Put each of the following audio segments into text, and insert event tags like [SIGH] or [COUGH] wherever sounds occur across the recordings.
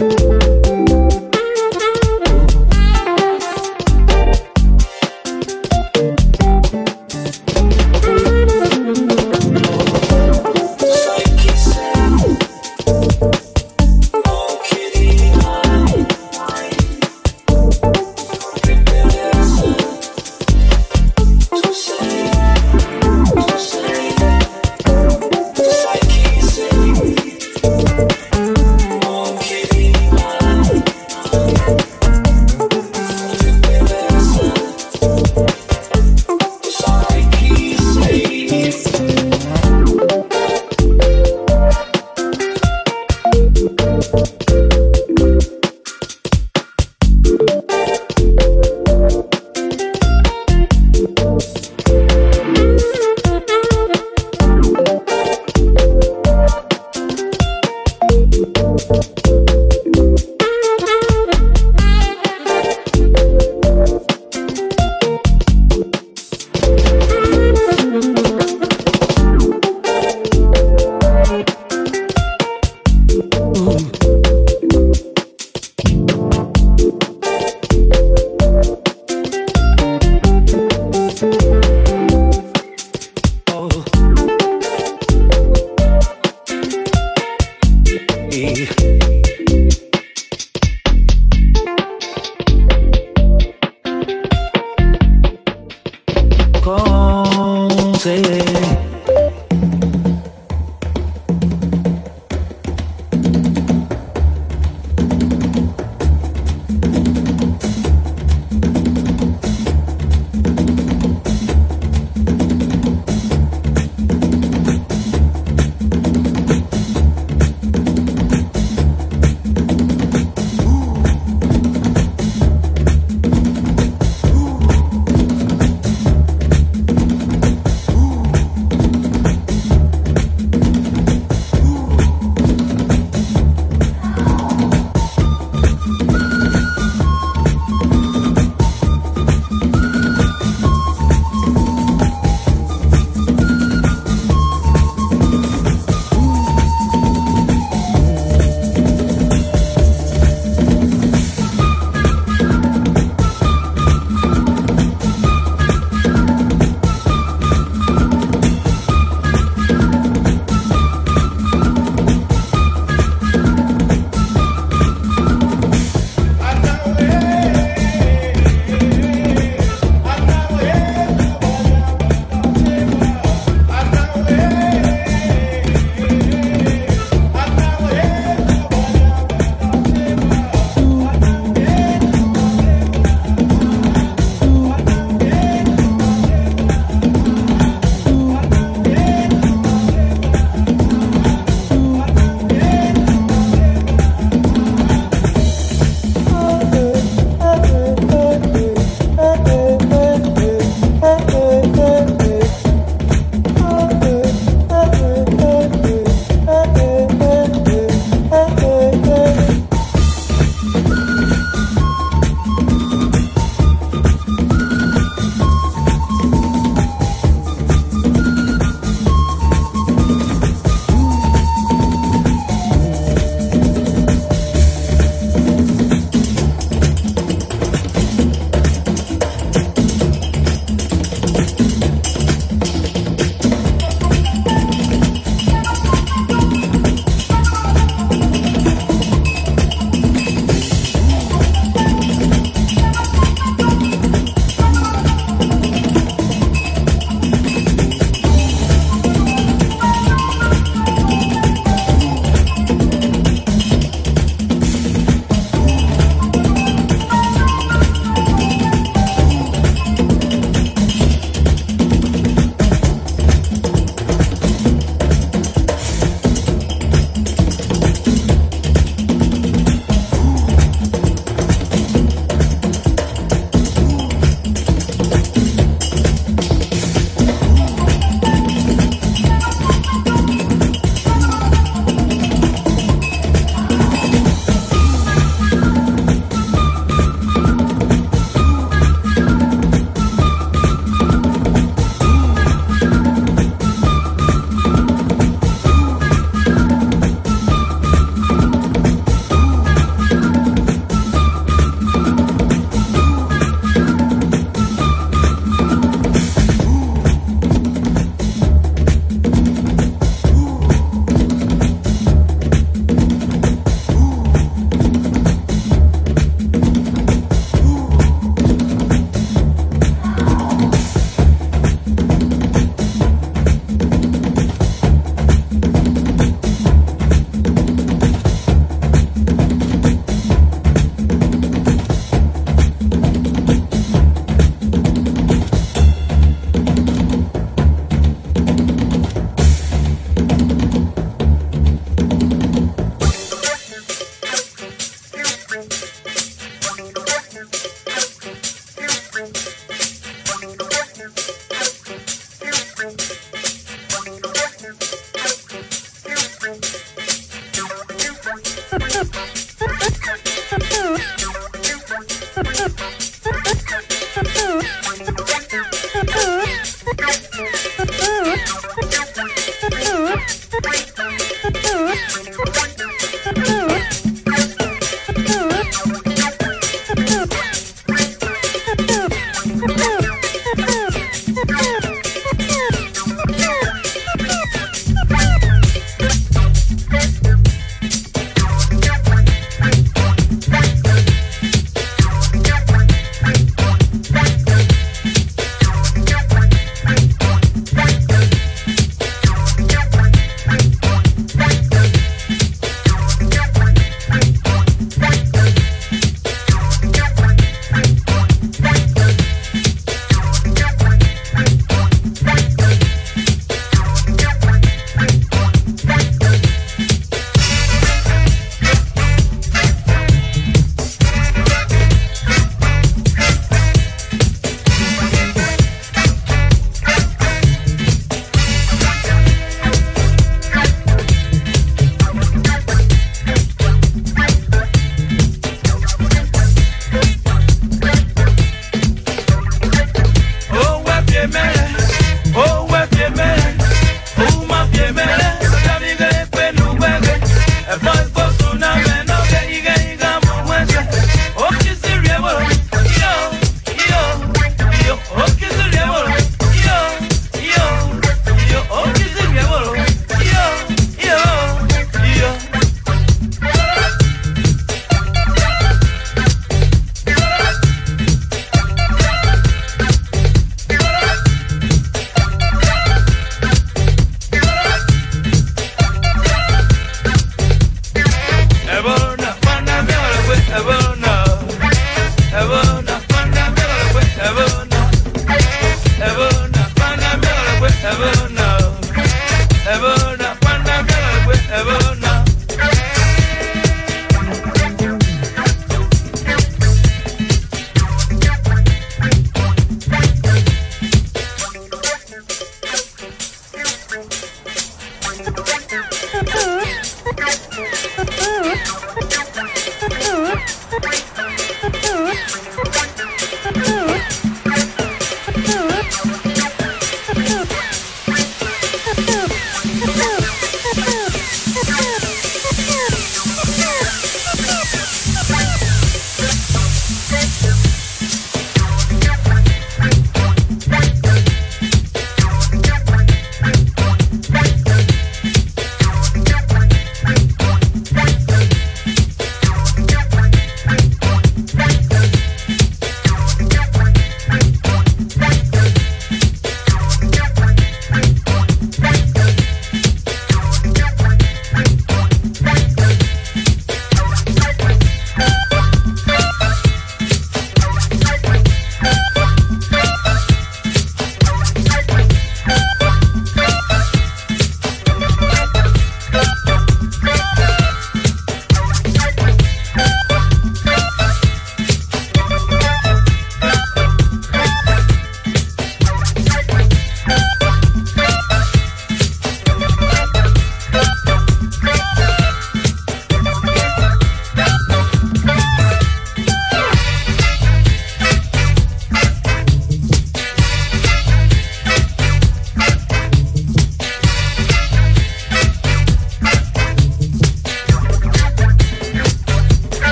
Ooh.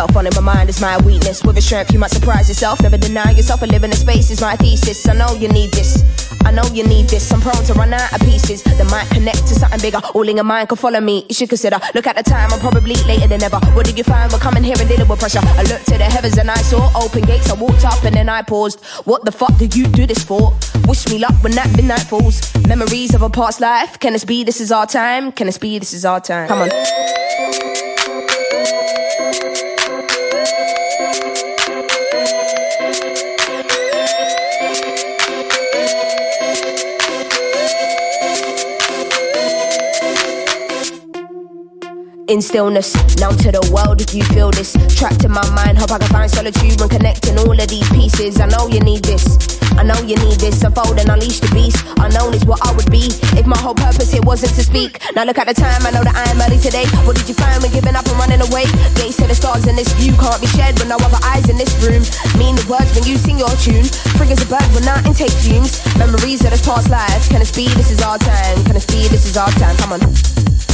Myself, on in my mind is my weakness. With a strength, you might surprise yourself. Never deny yourself. A living in space is my thesis. I know you need this. I know you need this. I'm prone to run out of pieces that might connect to something bigger. All in your mind can follow me. You should consider. Look at the time. I'm probably later than ever. What did you find? We're coming here and dealing with pressure. I looked to the heavens and I saw open gates. I walked up and then I paused. What the fuck did you do this for? Wish me luck when that midnight falls. Memories of a past life. Can this be? This is our time. Can this be? This is our time. Come on. In stillness. Now to the world if you feel this. Trapped in my mind, hope I can find solitude when connecting all of these pieces. I know you need this. I know you need this. Unfold and unleash the beast. Unknown is what I would be if my whole purpose here wasn't to speak. Now look at the time, I know that I am early today. What did you find when giving up and running away? Gates to the stars in this view can't be shared with no other eyes in this room. Mean the words when you sing your tune. Free as a bird when I intake fumes. Memories of this past life. Can it be? This is our time. Can it be? This is our time. Come on.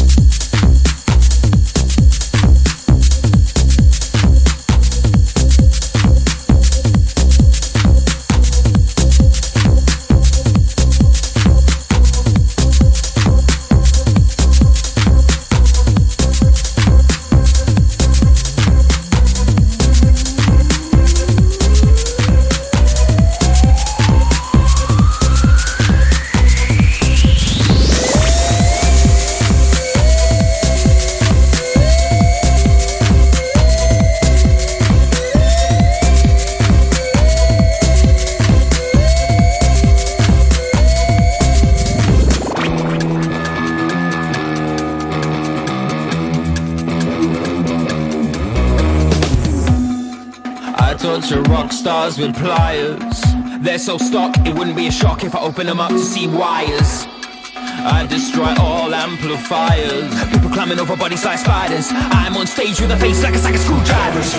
Stars with pliers. They're so stuck, it wouldn't be a shock if I open them up to see wires. I destroy all amplifiers. People climbing over bodies like spiders. I'm on stage with a face like a sack of screwdrivers.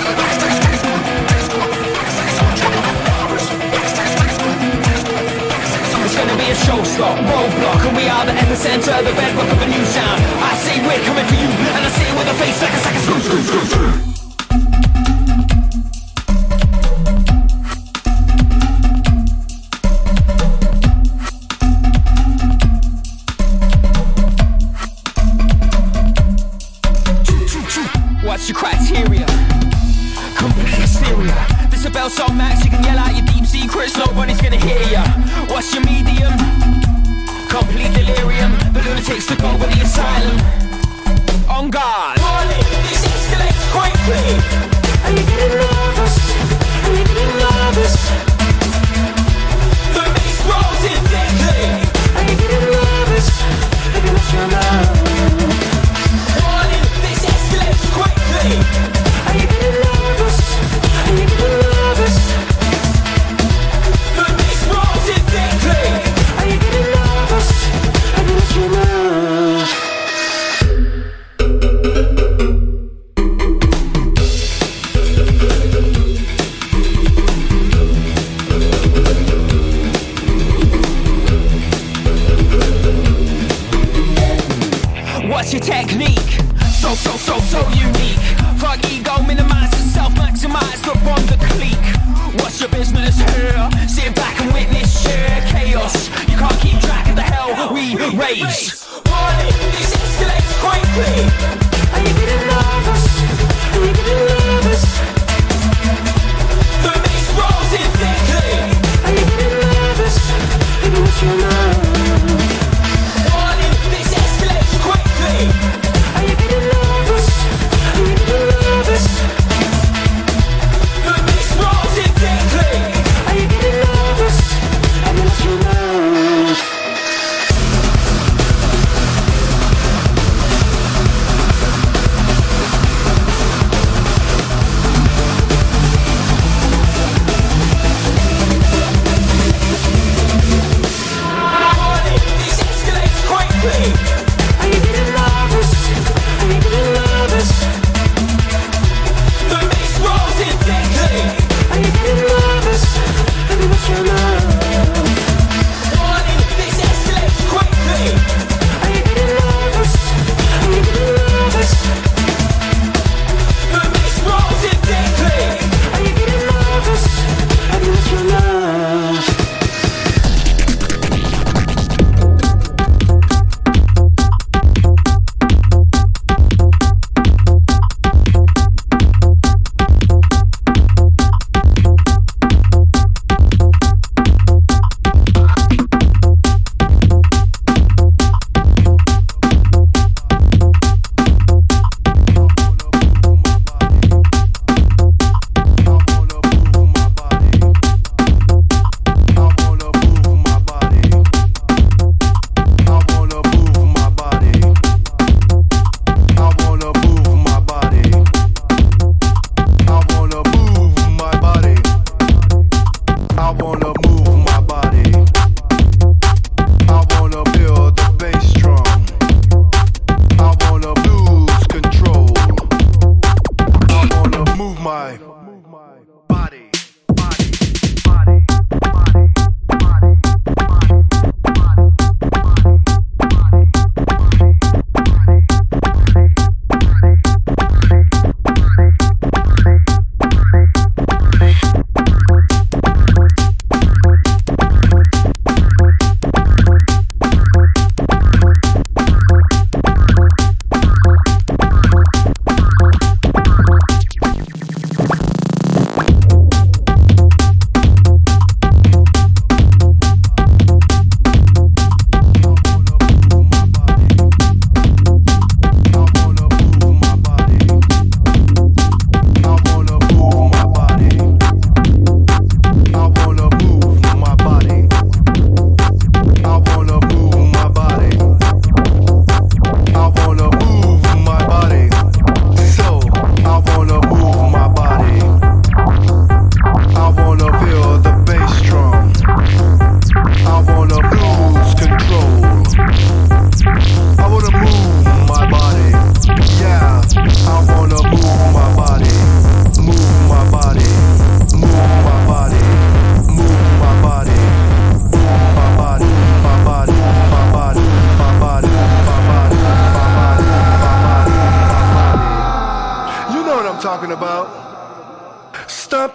It's gonna be a showstop, roadblock, and we are the epicenter, the bedrock of a new sound. I say we're coming for you, and I say it with a face like a sack of screw, screw, screw, screw.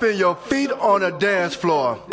Stomping your feet on a dance floor.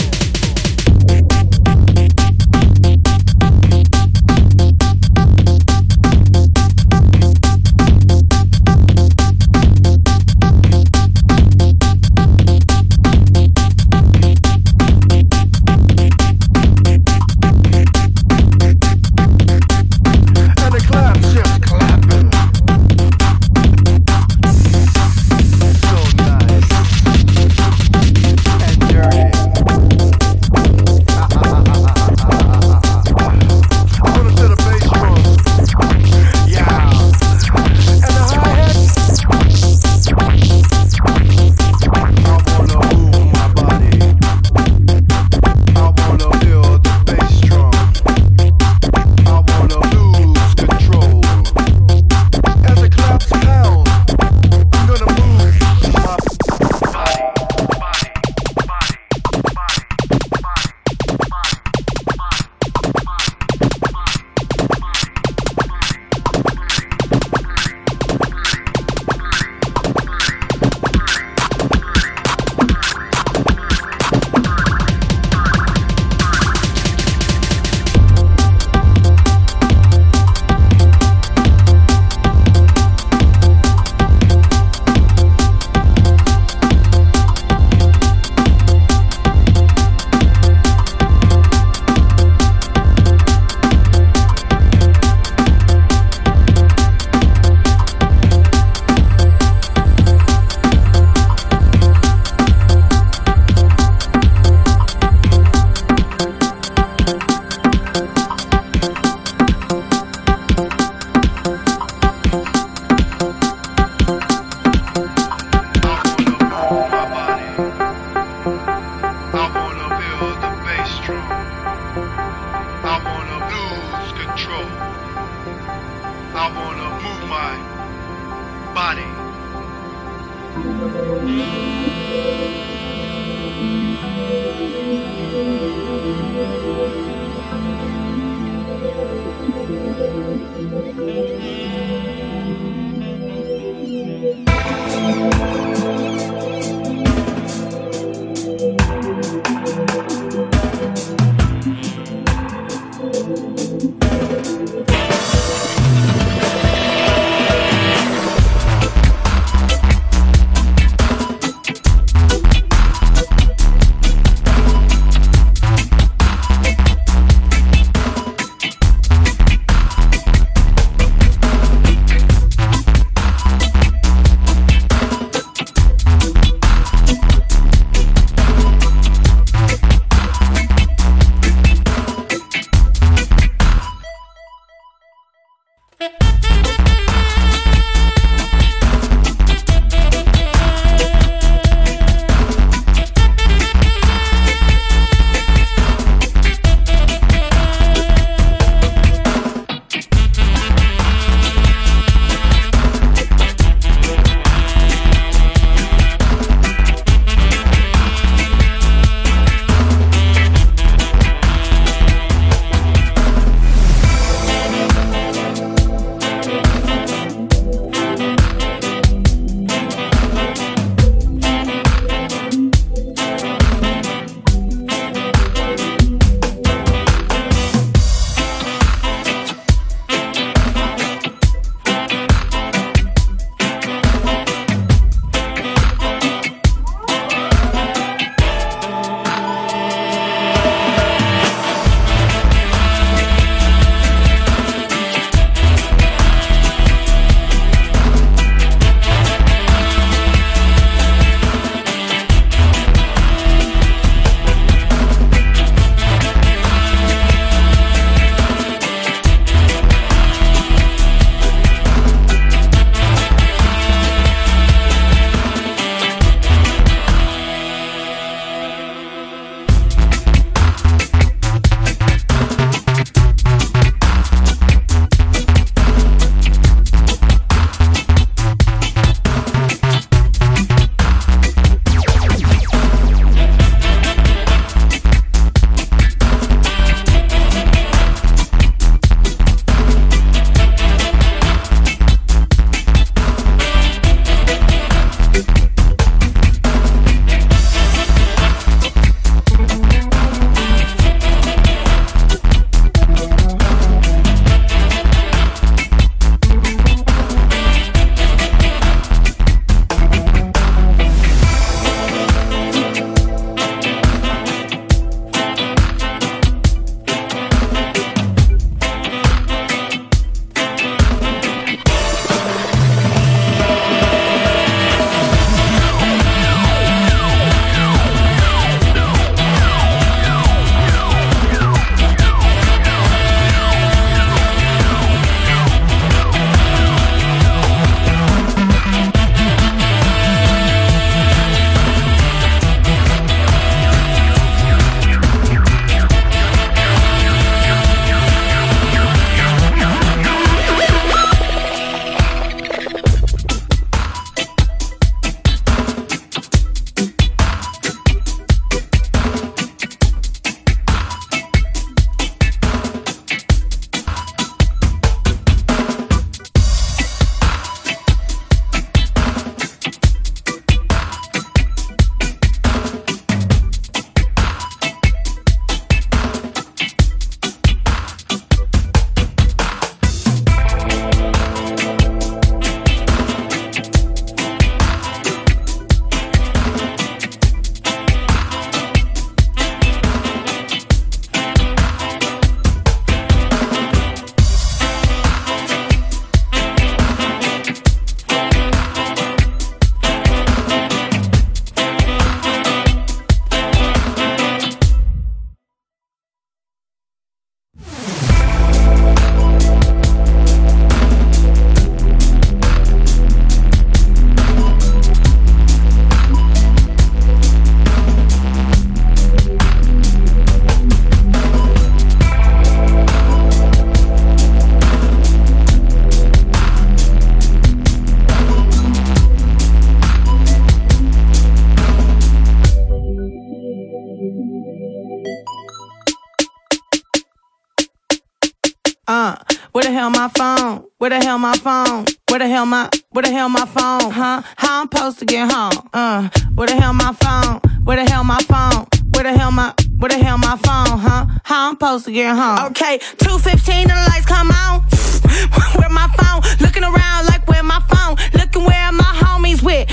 Uh, where the hell my phone? Where the hell my phone? Where the hell my, where the hell my phone? Huh? How I'm supposed to get home? Uh, where the hell my phone? Where the hell my phone? Where the hell my, where the hell my phone? Huh? How I'm supposed to get home? Okay, 215 and the lights come on. [LAUGHS] where my phone? Looking around like where my phone? Looking where my homies with?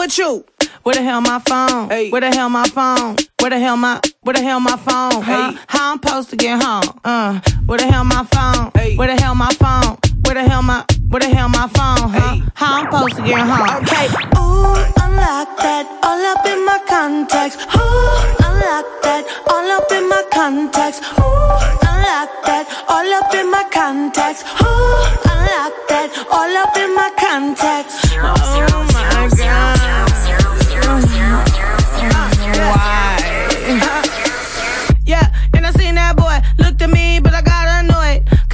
With you? Where the hell my phone? Hey. Where the hell my phone? Where the hell my where the hell my phone? Huh? How I'm supposed to get home? Uh, where the hell my phone? Hey. Where the hell my phone? Where the hell my where the hell my phone? Huh? How I'm supposed to get home? Okay. Ooh, unlock that all up in my contacts. Ooh, unlock that all up in my contacts. Ooh, unlock that all up in my contacts. Ooh, unlock that all up in my contacts.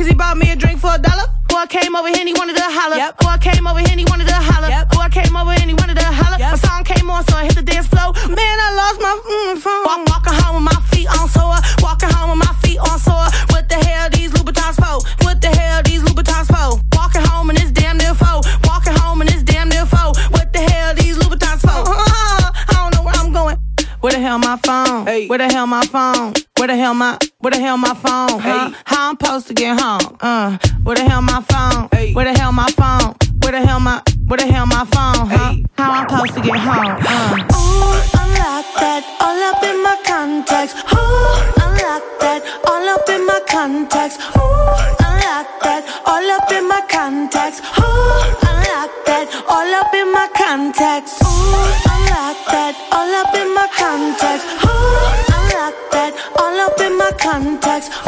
Cause he bought me a drink for a dollar. Boy came over here and he wanted to holler. Yep. Boy came over here and he wanted to holler. Yep. Boy came over here and he wanted to holler. Yep. My song came on, so I hit the dance floor. Man, I lost my mm, phone. Walk, walking home with my feet on sore. Walking home with my feet on sore. What the hell these Louboutins for? What the hell these Louboutins for? Walking home and it's damn near four. Walking home and it's damn near four. What the hell these Louboutins for? [LAUGHS] I don't know where I'm going. Where the hell my phone? Hey. Where the hell my phone? Where the hell my where the hell my phone? Huh? How I'm supposed to get home? Uh, where the hell my phone? Hey. Where the hell my phone? Where the hell my where the hell my phone? Huh? How I'm supposed to get home? Uh. Ooh, unlock that all up in my contacts. Ooh, unlock that all up in my contacts. Ooh, unlock that all up in my contacts. Ooh, unlock that all up in my contacts. Ooh, unlock that all up in my contacts. Contacts.